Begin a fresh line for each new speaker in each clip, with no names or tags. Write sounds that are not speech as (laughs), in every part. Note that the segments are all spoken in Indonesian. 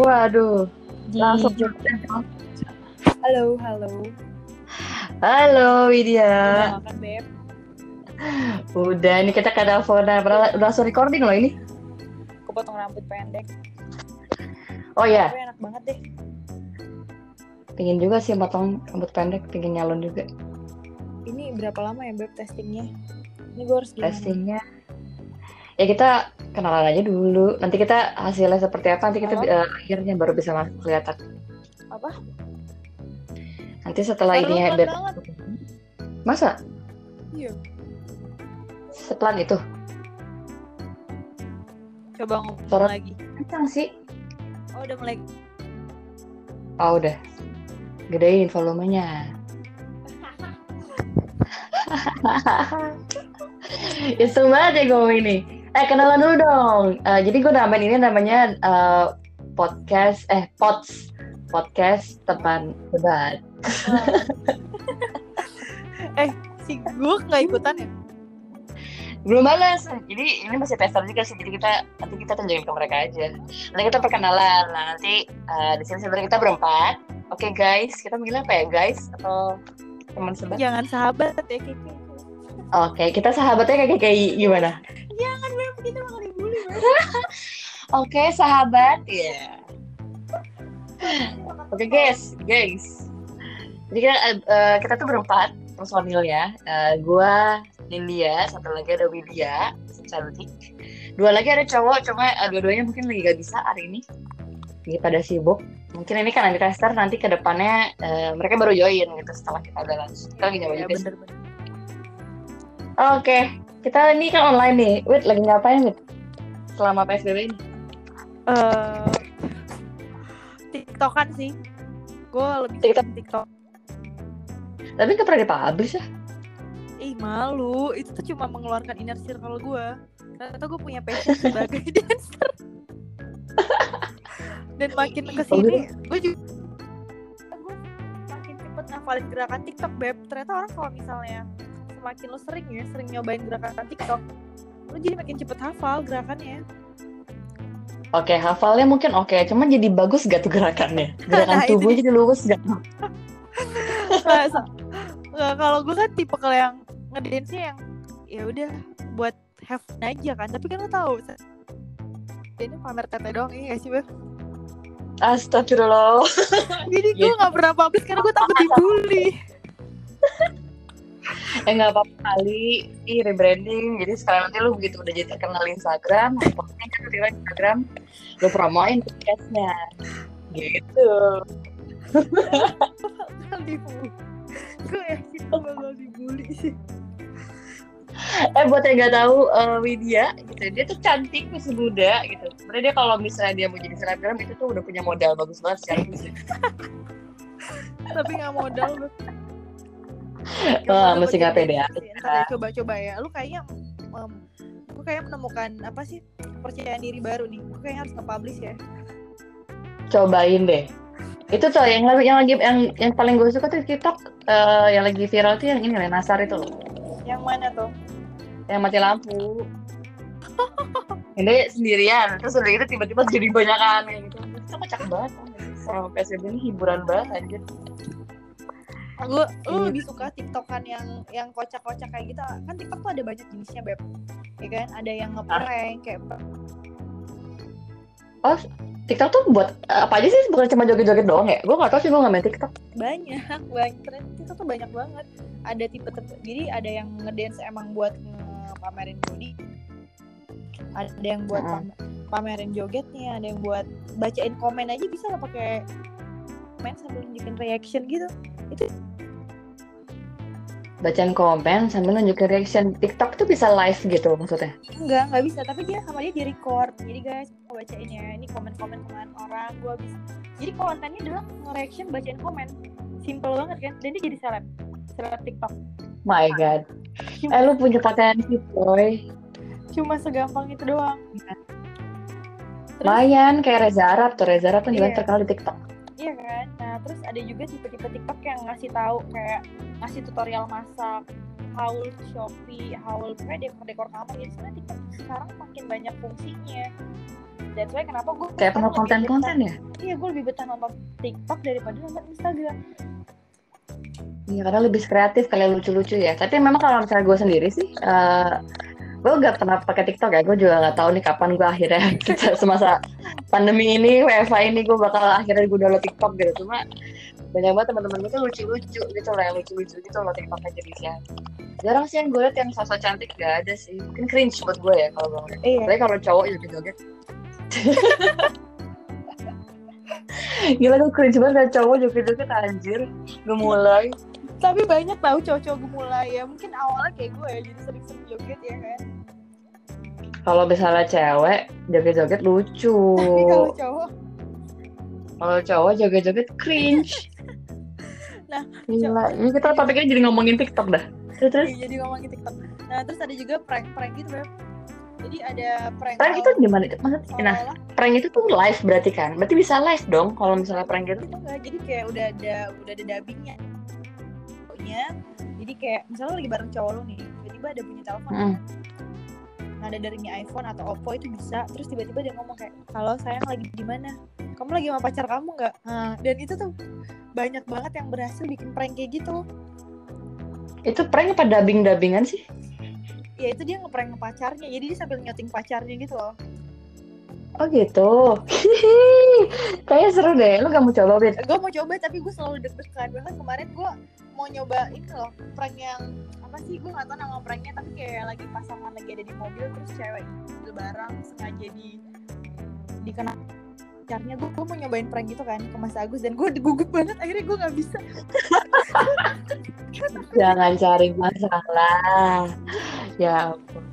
Waduh,
di
langsung.
Jogja. Halo, halo.
Halo Widya.
Udah makan, Beb?
Udah, ini kita ke teleponan. Padahal udah langsung recording loh ini.
Aku potong rambut pendek.
Oh ya,
Tapi enak banget deh.
pingin juga sih potong rambut pendek, pingin nyalon juga.
Ini berapa lama ya, Beb, testingnya? Ini gue harus gimana?
Testingnya. Ya kita kenalan aja dulu. Nanti kita hasilnya seperti apa, nanti kita eh, akhirnya baru bisa mas- kelihatan.
Apa?
Nanti setelah ini ya,
banget.
Masa?
Iya.
Sepelan itu?
Coba ngomong
Suara-
lagi.
Kencang sih.
Oh, udah mulai.
Oh udah. Gedein volumenya. (laughs) Itu banget ya gue ini. Eh kenalan dulu dong. Eh, jadi gue namain ini namanya eh, podcast eh pots podcast teman debat. (laughs)
eh, si gue nggak ikutan ya?
Belum balas. Jadi ini masih tester juga sih. Jadi kita nanti kita tunjukin ke mereka aja. Nanti kita perkenalan. Nah nanti eh, di sini sebenarnya kita berempat. Oke guys, kita manggil apa ya guys atau teman sebat?
Jangan sahabat ya, Kiki.
Oke, kita sahabatnya kayak kayak gimana? (laughs) Oke, sahabat. Ya. Oke, guys, guys. Jadi kita, eh, kita tuh berempat personil ya. Eh, gua Nindya, satu lagi ada Widya, cantik. Dua lagi ada cowok, cuma eh, dua-duanya mungkin lagi gak bisa hari ini. Lagi pada sibuk. Mungkin ini kan nanti tester, nanti ke depannya eh, mereka baru join gitu setelah kita udah launch. Kita lagi nyoba juga
bener-bener.
Oke, kita ini kan online nih. Wait, lagi ngapain, Wit? Selama PSBB ini?
Eh, TikTokan sih. Gue lebih
TikTok.
suka TikTok.
Tapi gak pernah dipublish ya?
Ih malu, itu tuh cuma mengeluarkan inner circle gue. Ternyata gue punya passion sebagai (laughs) dancer. Dan makin ke sini, gue juga gue makin cepet ngafalin gerakan TikTok beb. Ternyata orang kalau misalnya semakin lo sering ya, sering nyobain gerakan TikTok, lo jadi makin cepet hafal gerakannya.
Oke, hafalnya mungkin oke, cuman jadi bagus gak tuh gerakannya? Gerakan (laughs)
Nah,
tubuh jadi lurus gak?
Nggak, (laughs) (laughs) kalau gue kan tipe kalau yang ngedance yang ya udah buat have fun aja kan. Tapi kan lo tahu, sa- ini pamer tete doang iya gak sih beb?
Astagfirullah.
Jadi gue
Gitu.
gak pernah publish karena gue takut dibully.
Eh (laughs) nggak apa-apa kali, ih rebranding. Jadi sekarang nanti lu begitu udah jadi terkenal Instagram, posting kan tiba Instagram, lu promoin podcastnya. Gitu.
Bakal dibully. Gue yakin gue bakal dibully sih.
Eh buat yang nggak tahu eh, Widya, gitu, dia tuh cantik masih muda gitu. Sebenarnya dia kalau misalnya dia mau jadi selebgram itu tuh udah punya modal bagus banget fisik. (laughs)
Tapi gak modal (laughs)
Wah, mesti nggak pede
ya, coba-coba ya. Lu kayaknya em, gue kayak menemukan apa sih kepercayaan diri baru nih. Gue kayaknya harus nge-publish ya.
Cobain deh. Itu tuh yang lagi yang lagi yang yang paling gue suka tuh TikTok eh, yang lagi viral tuh yang ini loh, Nasar itu loh.
Yang mana tuh?
yang mati lampu ini sendirian terus udah gitu tiba-tiba jadi banyakan kayak gitu itu kocak banget selama PSBB ini hiburan banget anjir
Lu
Iya.
lebih suka TikTokan yang yang kocak-kocak kayak gitu. Kan TikTok tuh ada banyak jenisnya, Beb. Ya kan? Ada yang ngeprank kayak
oh TikTok tuh buat apa aja sih bukan cuma joget-joget doang ya gue gak tau sih gue gak main TikTok
banyak, (laughs) banyak. Ternyata TikTok tuh banyak banget. Ada tipe tipe jadi ada yang ngedance emang buat pamerin body. Ada yang buat pam- pamerin jogetnya, ada yang buat bacain komen aja bisa lo pakai komen sambil nunjukin reaction gitu.
Bacaan komen sambil nunjukin reaction TikTok tuh bisa live gitu maksudnya
Enggak, enggak bisa. Tapi dia sama dia di record. Jadi guys, mau bacain ya. Ini komen-komen komen orang. Gua habis. Jadi kontennya adalah nge-reaction bacain komen. Simple banget kan. Dan dia jadi seleb. Seleb TikTok.
my god
Cuma,
eh lu punya potensi boy
cuma segampang itu doang.
lumayan kayak Reza Arab tuh Reza Arab kan juga
Iya.
terkenal di TikTok
Iya kan? Terus ada juga tipe-tipe TikTok yang ngasih tahu kayak ngasih tutorial masak, haul Shopee, haul pokoknya dekor-dekor kamar. Jadi sebenarnya TikTok sekarang makin banyak fungsinya. That's why kenapa gue
Kayak penuh konten-konten ya?
Iya, gue lebih betah nonton TikTok daripada nonton Instagram.
Iya, karena lebih kreatif, kalian lucu-lucu ya. Tapi memang kalau misalnya gue sendiri sih, uh, gue gak pernah pakai TikTok ya. Gue juga gak tahu nih kapan gue akhirnya (laughs) semasa pandemi ini, WFA ini gue bakal akhirnya gue download TikTok gitu. Cuma banyak banget teman-teman gue tuh lucu-lucu gitu loh, yang lucu-lucu gitu loh TikToknya jadi sih. Jarang sih yang gue liat yang sosok cantik gak ada sih. Mungkin cringe buat gue ya kalau gue ngeliat.
Iya.
Tapi kalau cowok joget-joget. (laughs) Gila gue cringe banget liat cowok joget-joget anjir. Gue mulai.
Tapi banyak tahu cowok-cowok gemulai ya. Mungkin awalnya kayak gue ya, jadi sering-sering joget ya kan.
Kalau misalnya cewek joget-joget lucu.
Tapi kalau cowok,
Kalau cowok joget-joget cringe. (laughs)
Nah,
Gila, ini kita topiknya jadi ngomongin TikTok dah. Terus, terus
iya, jadi ngomongin TikTok. Nah, terus ada juga prank-prank gitu, Beb. Jadi ada prank.
prank itu gimana? Maksudnya, nah, prank itu tuh live berarti kan? Berarti bisa live dong kalau misalnya prank gitu.
itu enggak. Jadi kayak udah ada udah ada dubbingnya. Pokoknya, Jadi kayak misalnya lagi bareng cowok lo nih, tiba-tiba ada bunyi telepon.
Mm.
Nah, ada dari iPhone atau Oppo itu bisa. Terus tiba-tiba dia ngomong kayak, "Kalau sayang lagi di mana? Kamu lagi sama pacar kamu nggak?" Nah, dan itu tuh banyak banget yang berhasil bikin prank kayak gitu.
Itu prank apa dubbing-dubbingan sih?
Ya itu dia ngeprank pacarnya. Jadi dia sambil nyoting pacarnya gitu loh.
Oh gitu. (laughs) Kayaknya seru deh. Lu gak mau coba,
gue mau coba tapi gue selalu deg-degan bahkan kemarin gue mau nyoba ini loh prank yang apa sih gue nggak tahu nama pranknya tapi kayak lagi pasangan lagi ada di mobil terus cewek ambil barang sengaja di dikena pacarnya gue gue mau nyobain prank gitu kan ke Mas Agus dan gue gugup banget akhirnya gue nggak bisa (laughs)
Jangan cari masalah. Ya ampun.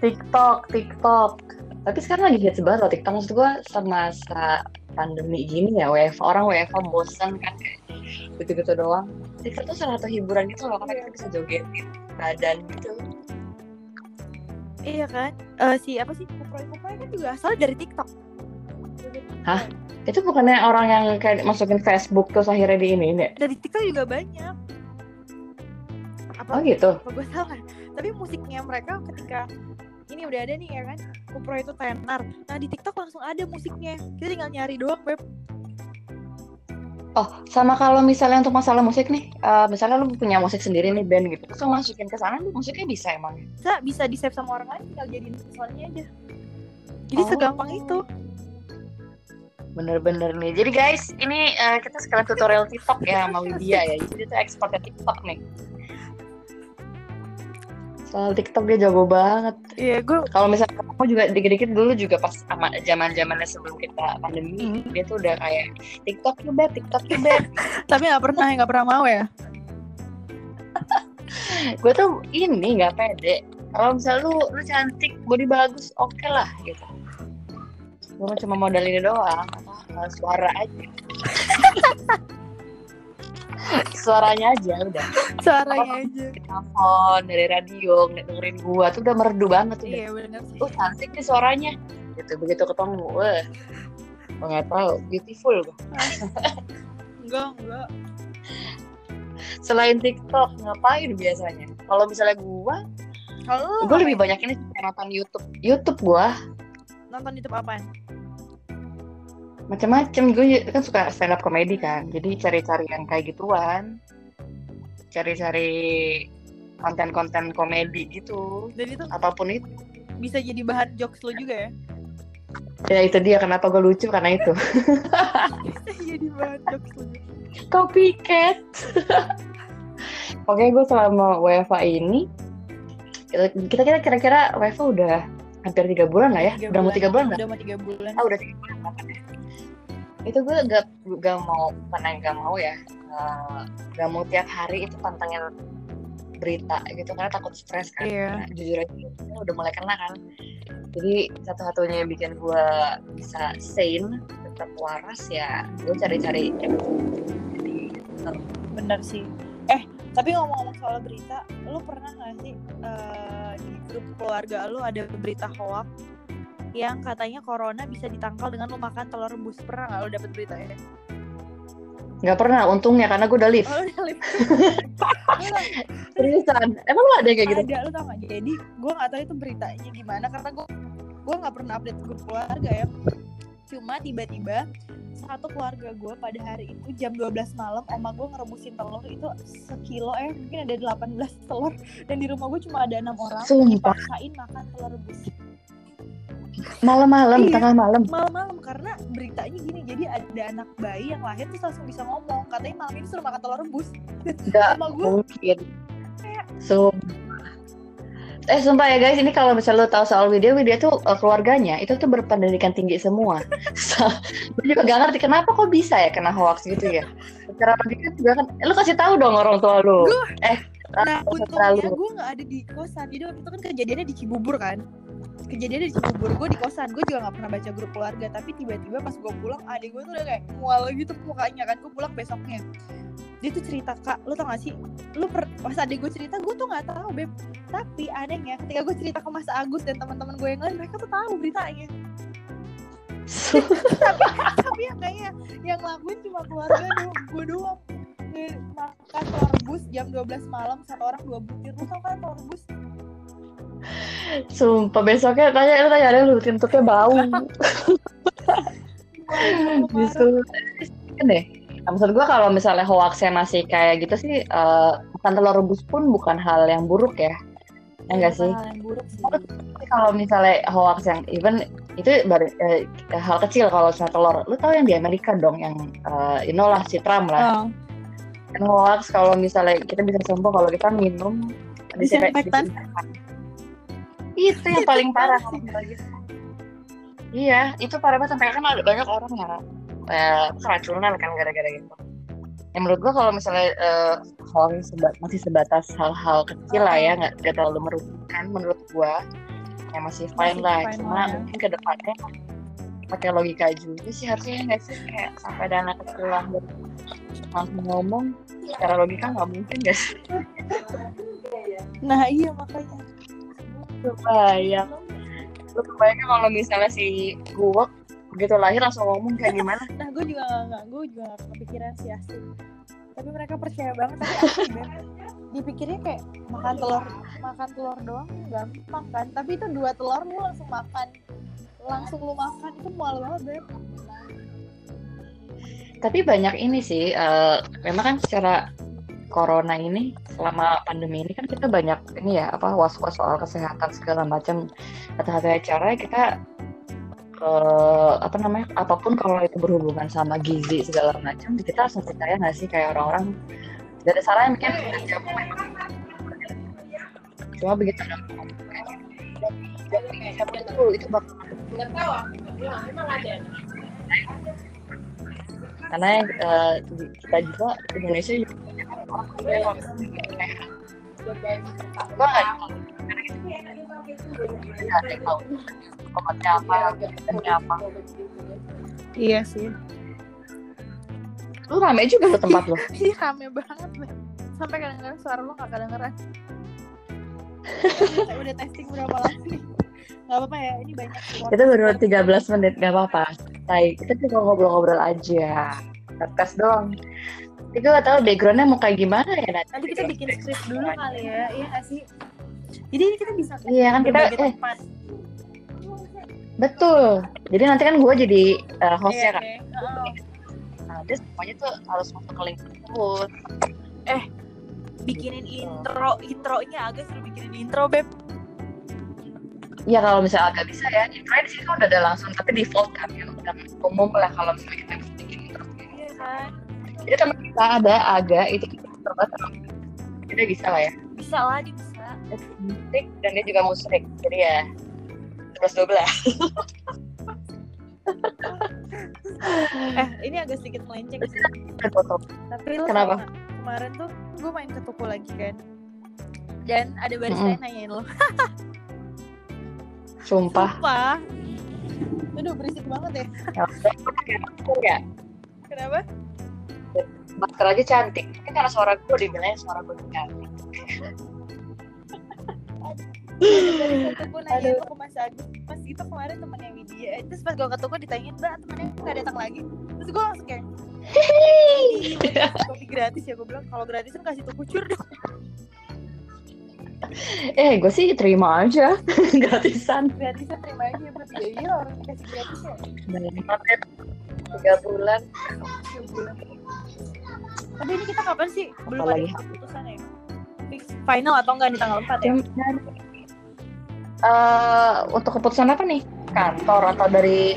TikTok, TikTok. Tapi sekarang lagi hits banget loh TikTok. Maksud gue semasa pandemi gini ya, WFH orang WFH bosan kan kayak gitu-gitu doang. TikTok tuh salah satu hiburan gitu loh, karena kita bisa jogetin badan gitu.
iya kan? Eh, si apa sih? Kuproy kuproy kan juga asal dari TikTok.
Hah? Itu bukannya orang yang kayak masukin Facebook terus akhirnya di ini, ini?
dari TikTok juga banyak. Apa?
Oh gitu?
apa gue salah? Tapi musiknya mereka ketika ini udah ada nih ya kan? Kupro itu tenar. Nah di TikTok langsung ada musiknya. Kita tinggal nyari doang beb
Oh, sama kalau misalnya untuk masalah musik nih, eh, misalnya lu punya musik sendiri nih band gitu, terus lu masukin ke sana, musiknya bisa emang?
bisa bisa di save sama orang lain tinggal jadiin soalnya aja jadi
Oh.
segampang itu
Bener-bener nih. Jadi guys, ini eh, kita sekarang tutorial TikTok ya sama Widya ya. Jadi itu ekspornya TikTok nih. Soal TikTok dia jago banget.
iya gue
Kalau misalnya kamu juga dikit-dikit dulu juga pas sama zaman-zamannya sebelum kita pandemi,
Hmm.
dia tuh udah kayak TikTok bet, TikTok bet. (laughs)
tapi nggak pernah nggak pernah mau ya (laughs)
gue tuh ini nggak pede. Kalau misalnya lu, lu cantik, body bagus, oke lah gitu. Gue cuma modal ini doang, eh, suara aja. (laughs) Suaranya aja udah.
suaranya aja.
Telepon dari radio dengerin gua tuh udah merdu banget tuh udah.
iya benar sih.
Oh cantik nih suaranya. Gitu begitu ketemu wah nggak tahu beautiful gua.
Enggak enggak.
Selain TikTok ngapain biasanya? Kalau misalnya gua
kalau
gua lebih banyak ini nonton YouTube. YouTube gua.
Nonton YouTube apaan
macam-macam gue kan suka stand up comedy kan. Jadi cari-cari yang kayak gituan. Cari-cari konten-konten komedi gitu.
Dan itu
apa pun itu
bisa jadi bahan jokes lo juga ya?
Ya itu dia. Kenapa gue lucu? Karena itu. (laughs)
Bisa jadi bahan jokes lo
copycat. Oke, gue selama WFA ini kita kita kira-kira WFA udah hampir tiga bulan lah ya.
Tiga
udah mau tiga bulan nggak?
udah mau tiga bulan.
Ah, udah tiga bulan. ya. Itu gue gak, gak mau, bukan gak mau ya. eh, gak mau tiap hari itu pantengin berita gitu karena takut stres kan.
Iya.
Karena jujur aja udah mulai kena kan. Jadi satu-satunya yang bikin gue bisa sane, tetap waras ya gue cari-cari
bener sih eh tapi ngomong-ngomong soal berita lu pernah nggak sih eh, di grup keluarga lu ada berita hoax yang katanya corona bisa ditangkal dengan lu makan telur rebus pernah nggak lu dapet berita ya
Nggak pernah, untungnya karena gue udah live.
Oh, udah live. (laughs)
Seriusan, emang lu ada kayak gitu?
ada lu tau gak jadi gue gak tahu itu beritanya gimana karena gue gue nggak pernah update grup keluarga ya cuma tiba-tiba satu keluarga gue pada hari itu jam 12 malam oma gue ngerebusin telur itu sekilo eh mungkin ada 18 telur dan di rumah gue cuma ada enam orang
Sumpah.
dipaksain makan telur rebus
Malam-malam,
Iya.
tengah malam.
malam-malam karena beritanya gini jadi ada anak bayi yang lahir terus langsung bisa ngomong katanya malam ini suruh makan telur rebus
Nggak
sama gue
mungkin. Sumpah. Eh sumpah ya guys, ini kalau misalnya lo tahu soal video, video tuh eh, keluarganya itu tuh berpendidikan tinggi semua. (laughs) So, gue juga gak ngerti kenapa kok bisa ya kena hoax gitu ya. Secara logika juga kan, eh, lu kasih tahu dong orang tua lu. Eh,
Nah,
nggak usah
untungnya gue nggak ada di kosan. Jadi waktu itu kan kejadiannya di Cibubur kan. Kejadiannya di Cibubur, gue di kosan. Gue juga nggak pernah baca grup keluarga. Tapi tiba-tiba pas gue pulang, adik gue tuh udah kayak mual gitu mukanya kan. Gue pulang besoknya. Dia tuh cerita kak, lu tau gak sih? Lu per, pas adik gue cerita, gue tuh nggak tahu beb. Tapi anehnya, ketika gue cerita ke Mas Agus dan teman-teman gue yang lain, mereka tuh tahu beritanya. (laughs) tapi, tapi yang kayaknya yang ngelakuin cuma keluarga gue doang Makan telur rebus jam 12 malam satu orang dua butir lu tau kan telur rebus
Sumpah besoknya tanya, lu tanya ada lu tuntutnya bau. (laughs) Justru deh. Nah, maksud gue kalau misalnya hoaxnya masih kayak gitu sih, eh makan telur rebus pun bukan hal yang buruk ya. Ya enggak sih?
Buruk sih
kalau misalnya hoax yang even itu baru eh, hal kecil kalau misalnya telur, lu tahu yang di Amerika dong yang eh you know lah si Trump lah.
oh,
Kan hoax kalau misalnya kita bisa sembuh kalau kita minum
Disinfektan.
Itu yang paling parah. Iya, itu parah banget sampai kan ada banyak orang yang eh, keracunan kan gara-gara gitu. Yang menurut gua kalau misalnya eh, hoax seba- masih sebatas hal-hal kecil lah ya, nggak nggak terlalu merugikan menurut gua, ya masih fine
Masih
lah.
fine
Cuma
lah ya.
mungkin ke depannya pakai logika juga sih harusnya nggak sih kayak sampai ada anak kecil lahir langsung ngomong secara logika nggak mungkin guys (laughs)
nah iya makanya.
Kebayang lu kebayang kalau misalnya si gue begitu lahir langsung ngomong kayak gimana?
Nah gue juga nggak gue juga nggak kepikiran sih asli. Tapi mereka percaya banget tapi dipikirnya kayak makan telur makan telur doang gampang kan. Tapi itu dua telur lu langsung makan. Langsung lu makan itu mual banget Beb
tapi banyak ini sih eh, memang kan secara corona ini selama pandemi ini kan kita banyak ini ya apa was was soal kesehatan segala macam. Satu-satunya cara kita eh, apa namanya apa pun kalau itu berhubungan sama gizi segala macam kita langsung percaya nggak sih kayak orang-orang? Dari saran mungkin cuma begitu gitu, itu itu bakal karena eh, kita juga Indonesia juga obatnya apa, obatnya apa.
iya sih
Lu rame juga tuh tempat lu. (laughs)
Ih rame banget Beb. Sampai kadang-kadang suara lu gak kedengeran udah testing berapa lama nih Gak apa-apa ya, ini banyak
Kita baru 13 menit, gak apa-apa. Baik, kita cuma ngobrol-ngobrol aja. Podcast doang. Tapi gue gak tau backgroundnya mau kayak gimana ya nanti.
Nanti kita bikin script dulu kali ya, iya gak sih? Jadi ini kita bisa
Iya kan kita, eh
tempat
betul. Jadi nanti kan gue jadi eh, hostnya
Iya,
kan.
oke. Heeh.
Nah, dia semuanya tuh harus masuk ke link tersebut.
Bikinin intro, intronya agak suruh bikinin intro Beb
Ya kalau misalnya agak bisa ya, di sini kan udah ada langsung, tapi default kan ya udah umum lah kalau misalnya kita bisa bikin intro.
Iya kan?
Jadi teman kita ada agak itu kita terbatas. Kita bisa lah ya.
Bisa lah, dia bisa
Musik dan dia juga musik. Jadi ya 11 12. (laughs)
Eh, ini agak sedikit melenceng sih. Tapi lu
Kenapa?
Kemarin tuh gue main ke toko lagi kan Dan ada barista
Mm-mm.
yang nanyain lo (laughs)
Sumpah.
Sumpah Aduh berisik banget ya
Ya, ya.
Kenapa?
Masker aja cantik. Tapi karena suara gue dibilangnya suara gue cantik.
Gue nanya
Aduh.
ke Mas Agus Mas itu kemarin temennya Widya Eh, Terus pas gue ke toko ditanyain Mbak temennya nggak datang lagi Terus gue langsung kayak kopi gratis ya gue bilang kalau gratis kan kasih tuh kucur dong (laughs)
eh gue sih terima aja. (laughs) Gratisan.
Gratisan terima aja berarti ya iya orang kasih gratis ya
tiga bulan
Tiga bulan. tapi ini kita kapan sih? Belum
Apalagi?
ada keputusan ya? Fix final atau enggak di tanggal 4 ya?
Eh, untuk keputusan apa nih? Kantor atau dari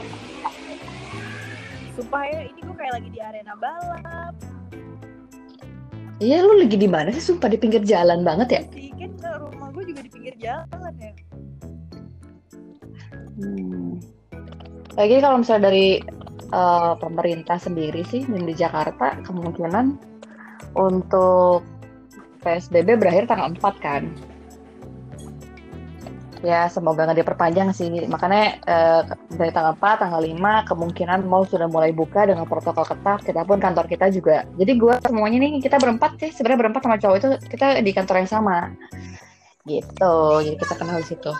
sumpah ya ini gue kayak lagi di arena balap
Iya lu lagi di mana sih sumpah di pinggir jalan banget ya
sih kan rumah gue juga di pinggir jalan ya
Hmm. Lagi kalau misalnya dari eh, pemerintah sendiri sih di Jakarta kemungkinan untuk PSBB berakhir tanggal 4 kan. Ya semoga nggak diperpanjang sih. Makanya eh, dari tanggal 4, tanggal 5 kemungkinan mall sudah mulai buka dengan protokol ketat. Kita pun kantor kita juga. Jadi gua semuanya nih kita berempat sih sebenarnya berempat sama cowok itu kita di kantor yang sama. Gitu. Jadi kita kenal di situ.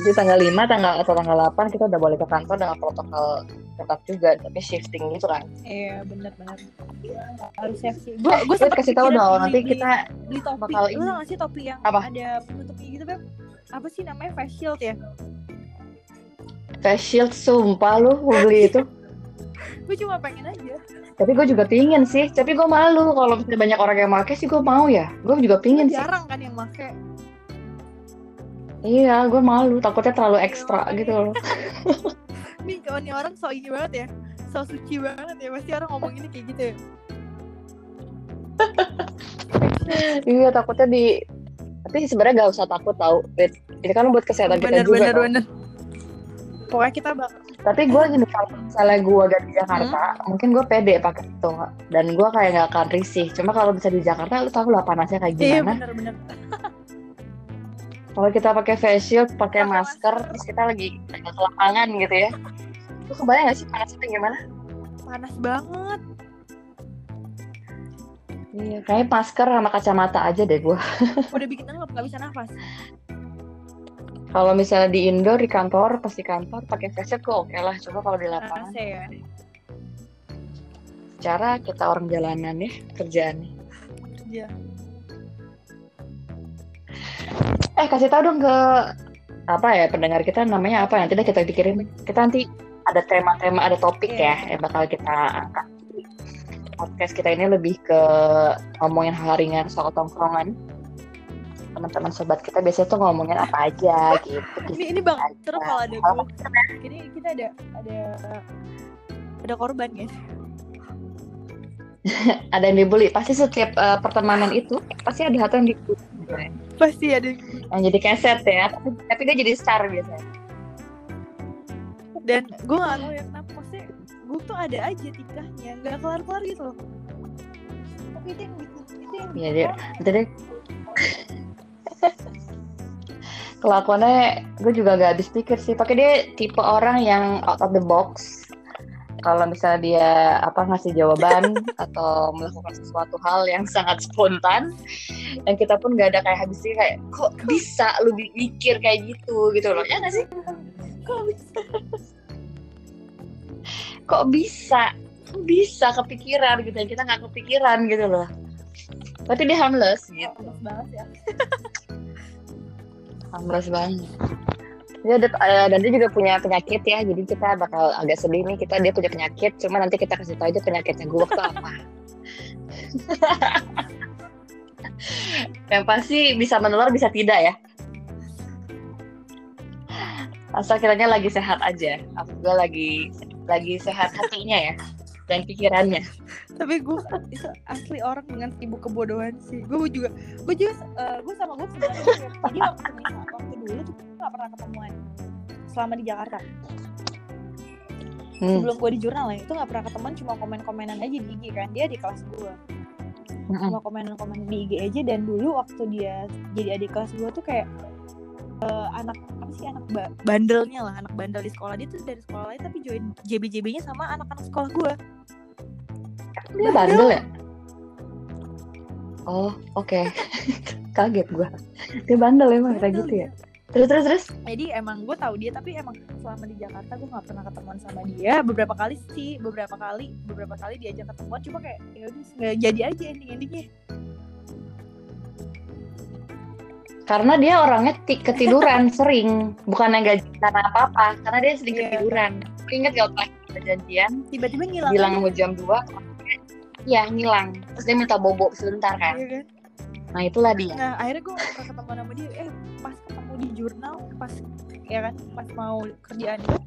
Jadi tanggal 5 tanggal atau tanggal 8 kita udah boleh ke kantor dengan protokol ketat juga, tapi shifting gitu kan.
iya benar-benar harus safety gue gue
Kita kasih tahu dong, nanti kita
beli topi
bakal
lu
ini.
tau gak sih topi yang
Apa?
ada penutupnya gitu beb apa sih namanya? Face shield ya?
Face shield sumpah lu mau beli itu. (laughs)
gue cuma pengen aja.
Tapi gue juga pingin sih, tapi gue malu. Kalau misalnya banyak orang yang make sih gue mau ya. Gue juga pingin sih.
jarang kan yang make.
Iya, gue malu, takutnya terlalu ekstra gitu loh. (laughs)
nih kalau nih orang so ini banget ya. So suci banget ya. Pasti orang ngomong ini kayak gitu ya. (laughs)
Iya, takutnya di tapi sebenarnya gak usah takut tau. Bet. Ini kan buat kesehatan kita
bener
juga.
bener
tau.
bener pokoknya kita bakal
Tapi gue gini kalau misalnya gue gak di Jakarta, mungkin gue pede pakai itu dan gue kayak gak akan risih. Cuma kalau bisa di Jakarta, lu tahu lah panasnya kayak
iya
gimana.
bener bener
Kalau kita pakai face shield, pakai masker, terus kita lagi ke lapangan gitu ya. Lu kebayang gak sih panasnya gimana?
panas banget
Iya, kayak masker sama kacamata aja deh gue. (laughs)
udah bikin ngelap nggak bisa nafas
Kalau misalnya di indoor di kantor, pas di kantor pakai face shield oke lah. Coba kalau di lapangan,
panas ya
cara kita orang jalanan ya kerjaannya.
Iya.
Eh kasih tahu dong ke apa ya pendengar kita namanya apa nanti deh kita pikirin kita nanti ada tema-tema ada topik
Iya.
ya yang bakal kita angkat podcast kita ini lebih ke ngomongin hal ringan soal tongkrongan. Teman-teman sobat kita biasanya tuh ngomongin apa aja gitu
ini ini bang terus kalau ada gue ini kita ada ada ada korban ya (laughs)
ada yang dibully. Pasti setiap eh, pertemanan itu pasti ada satu yang dibully.
Pasti ada.
Yang jadi keset ya tapi, tapi dia jadi star biasanya.
Dan gue gak tahu ya kenapa maksudnya gue tuh ada aja tikahnya nggak kelar kelar gitu loh. Tapi itu yang bikin itu yang
Iya,
bikin
dia-
orang-
jadi kelakuannya gue juga gak habis pikir sih pakai dia tipe orang yang out of the box. Kalau misalnya dia apa ngasih jawaban (laughs) atau melakukan sesuatu hal yang sangat spontan dan kita pun gak ada kayak habisnya kayak kok bisa lu mikir kayak gitu gitu loh. Ya gak sih?
Kok bisa
kok bisa? Kok bisa kepikiran gitu dan kita nggak kepikiran gitu loh. Tapi dia harmless gitu.
Panas banget ya. (laughs)
Harmless banget. Dia ada, eh, dan dia juga punya penyakit ya. Jadi kita bakal agak sedih nih. Kita dia punya penyakit. Cuma nanti kita kasih tahu aja penyakitnya gue waktu apa. (laughs) (laughs) Yang pasti bisa menular bisa tidak ya. Asal kiranya lagi sehat aja. Aku lagi lagi sehat hatinya ya dan pikirannya.
Tapi gue itu asli orang dengan sibuk kebodohan sih. Gue juga gue juga eh, gue sama gue sebenarnya gitu. Jadi waktu waktu dulu tuh gue gak pernah ketemuan selama di Jakarta.
Hmm.
sebelum gue di jurnal ya itu gak pernah ketemuan cuma komen-komenan aja di IG kan. Dia di kelas gue cuma komenan-komen di IG aja dan dulu waktu dia jadi adik kelas gue tuh kayak eh, anak apa sih anak ba- bandelnya lah anak bandel di sekolah. Dia tuh dari sekolah lain tapi join JB-JB-nya sama anak-anak sekolah gue
dia bandel. ya? Oh oke. (laughs) Kaget gua. Dia bandel emang kayak gitu ya? Terus terus terus?
Jadi emang gue tahu dia tapi emang selama di Jakarta gue nggak pernah ketemuan sama dia. Beberapa kali sih beberapa kali beberapa kali diajak ketemuan. Cuma kayak ya udah nggak jadi aja ending endingnya
karena dia orangnya ti- ketiduran (laughs) sering. Bukan yang gaji karena apa apa karena dia sering
Iya.
ketiduran. Inget gak waktu kita janjian
tiba-tiba ngilang
bilang mau jam 2 Iya ngilang. Terus dia minta bobo sebentar kan?
Iya kan?
Nah itulah dia.
Nah akhirnya gue ketemu sama dia. Eh pas ketemu di jurnal pas ya kan pas mau kerjaan itu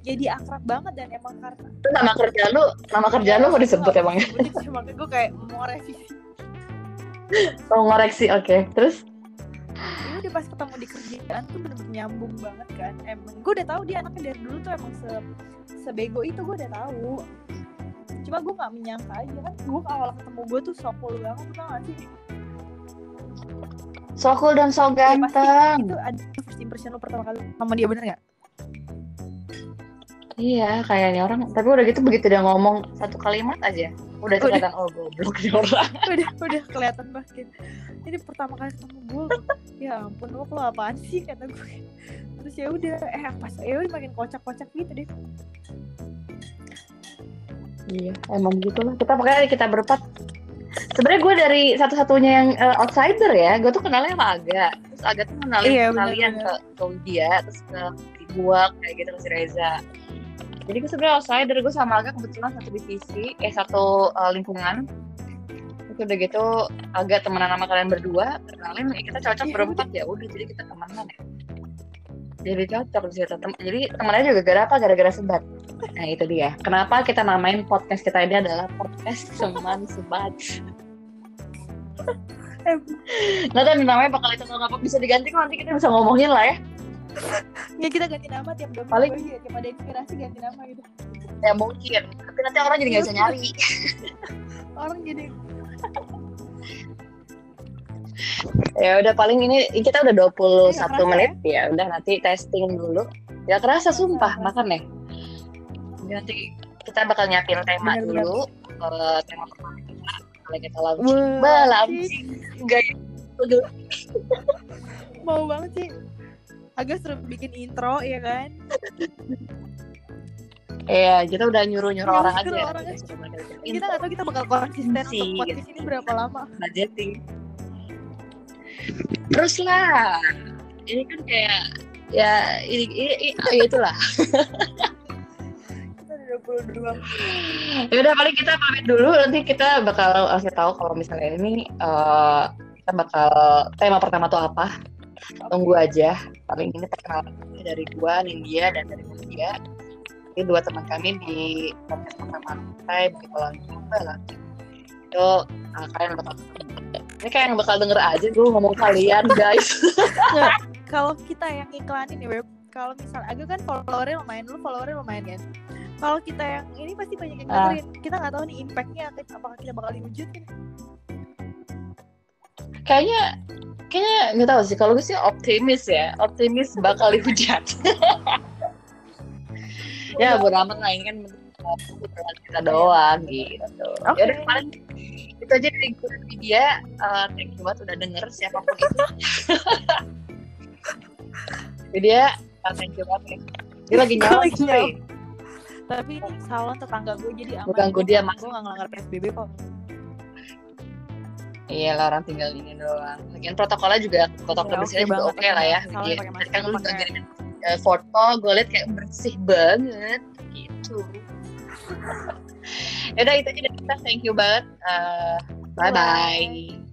jadi akrab banget dan emang karena
Itu nama kerja lu Nama kerja lu mau disebut emang ya (laughs)
makanya gue kayak mau revisi
Mau ngoreksi oke. Terus
ya udah pas ketemu di kerjaan tuh bener-bener nyambung banget kan. Emang gue udah tahu dia anaknya dari dulu tuh emang se sebego itu gue udah tahu. Cuma gue nggak menyangka aja kan gue awal ketemu gue tuh sokul banget tau gak sih?
So cool dan so
Ya, pasti
ganteng.
itu ada first impression lo pertama kali sama dia bener gak?
Iya kayaknya orang Tapi udah gitu begitu dia ngomong Satu kalimat aja Udah kelihatan Oh goblok nih orang. (laughs)
Udah udah kelihatan banget. Ini pertama kali ketemu gue ya ampun lo lo apaan sih kata gue terus ya udah eh pas ya udah makin kocak-kocak gitu deh.
Iya emang gitu lah Kita makanya kita berempat. Sebenarnya gue dari satu-satunya yang eh, outsider ya Gue tuh kenalnya sama Aga. Terus Aga tuh kenalin
Iya,
kalian
bener-bener.
ke, ke dia Terus ke gue kayak gitu ke si Reza Jadi gue sebenarnya outsider Gue sama Aga kebetulan satu divisi Eh satu eh, lingkungan. Terus udah gitu Aga temenan sama kalian berdua Kenalin ya kita cocok
Iya,
berempat ya udah jadi kita temenan ya. Jadi cocok di situ. Tem- jadi temennya juga gara apa? Gara-gara sebat. Nah itu dia. Kenapa kita namain podcast kita ini adalah podcast teman sebat? (laughs)
Eh.
Tahu nih namanya bakal itu nggak apa bisa diganti kok nanti kita bisa ngomongin lah ya
ya kita ganti nama tiap dua
Paling-
aja tiap ada inspirasi ganti nama gitu.
Ya mungkin tapi nanti orang jadi nggak bisa nyari. (laughs)
Orang jadi
ya udah paling ini kita udah 21
Iya, kerasa
menit. ya? Udah nanti testing dulu. Ya kerasa sumpah makan ya Jadi nanti kita bakal nyiapin tema
Bener-bener.
dulu eh, tema pertama. Kita kalau kita launching. Bah launching. Enggak. Ya. (laughs)
mau banget sih agak seru bikin intro ya kan
Iya, kita udah nyuruh-nyuruh
Iya,
orang
nyuruh
aja.
orang aja.
coba dari
kita nggak tahu kita bakal konsisten
Sih,
untuk podcast
gitu.
ini berapa lama
budgeting. Terus lah, ini kan kayak ya ini, ini, ini ya itulah.
kita udah 22
Ya udah paling kita pamit dulu nanti kita bakal kasih tahu kalau misalnya ini eh, kita bakal tema pertama tuh apa. Tunggu aja. Paling ini perkenalan dari gua, Nindya dan dari Nindya. Ini dua teman kami di podcast pertama saya begitu langsung lah. Itu eh, kalian bakal ini kayak yang bakal denger aja gue ngomong kalian guys. (laughs)
kalau kita yang iklanin ya Beb kalau misal agak kan followernya lumayan lu followernya lumayan kan kalau kita yang ini pasti banyak yang
Ah.
dengerin kita nggak tahu nih impactnya apakah kita bakal diwujudin
kayaknya kayaknya nggak tahu sih. Kalau gue sih optimis ya. Optimis bakal dihujat. (laughs) Ya bodo amat lah. Ini kan kita doang gitu.
Oke.
ya paling itu aja dari gue dan media. Eh, thank you banget udah denger siapa pun itu. (laughs) Media uh, thank you banget. Dia lagi nyala
Lagi
cuy.
tapi ini salon tetangga gue jadi aman.
Gue ganggu dia, Mas.
gue nggak ngelanggar psbb kok
Iya lah orang tinggal ini doang. Lagian protokolnya juga protokol
Ya,
bersihnya
oke
juga oke lah ya.
Masker,
kan lu ngirimin eh, foto, gue liat kayak bersih banget gitu. (laughs) ya udah itu aja dari kita. Thank you banget. Eh, bye bye.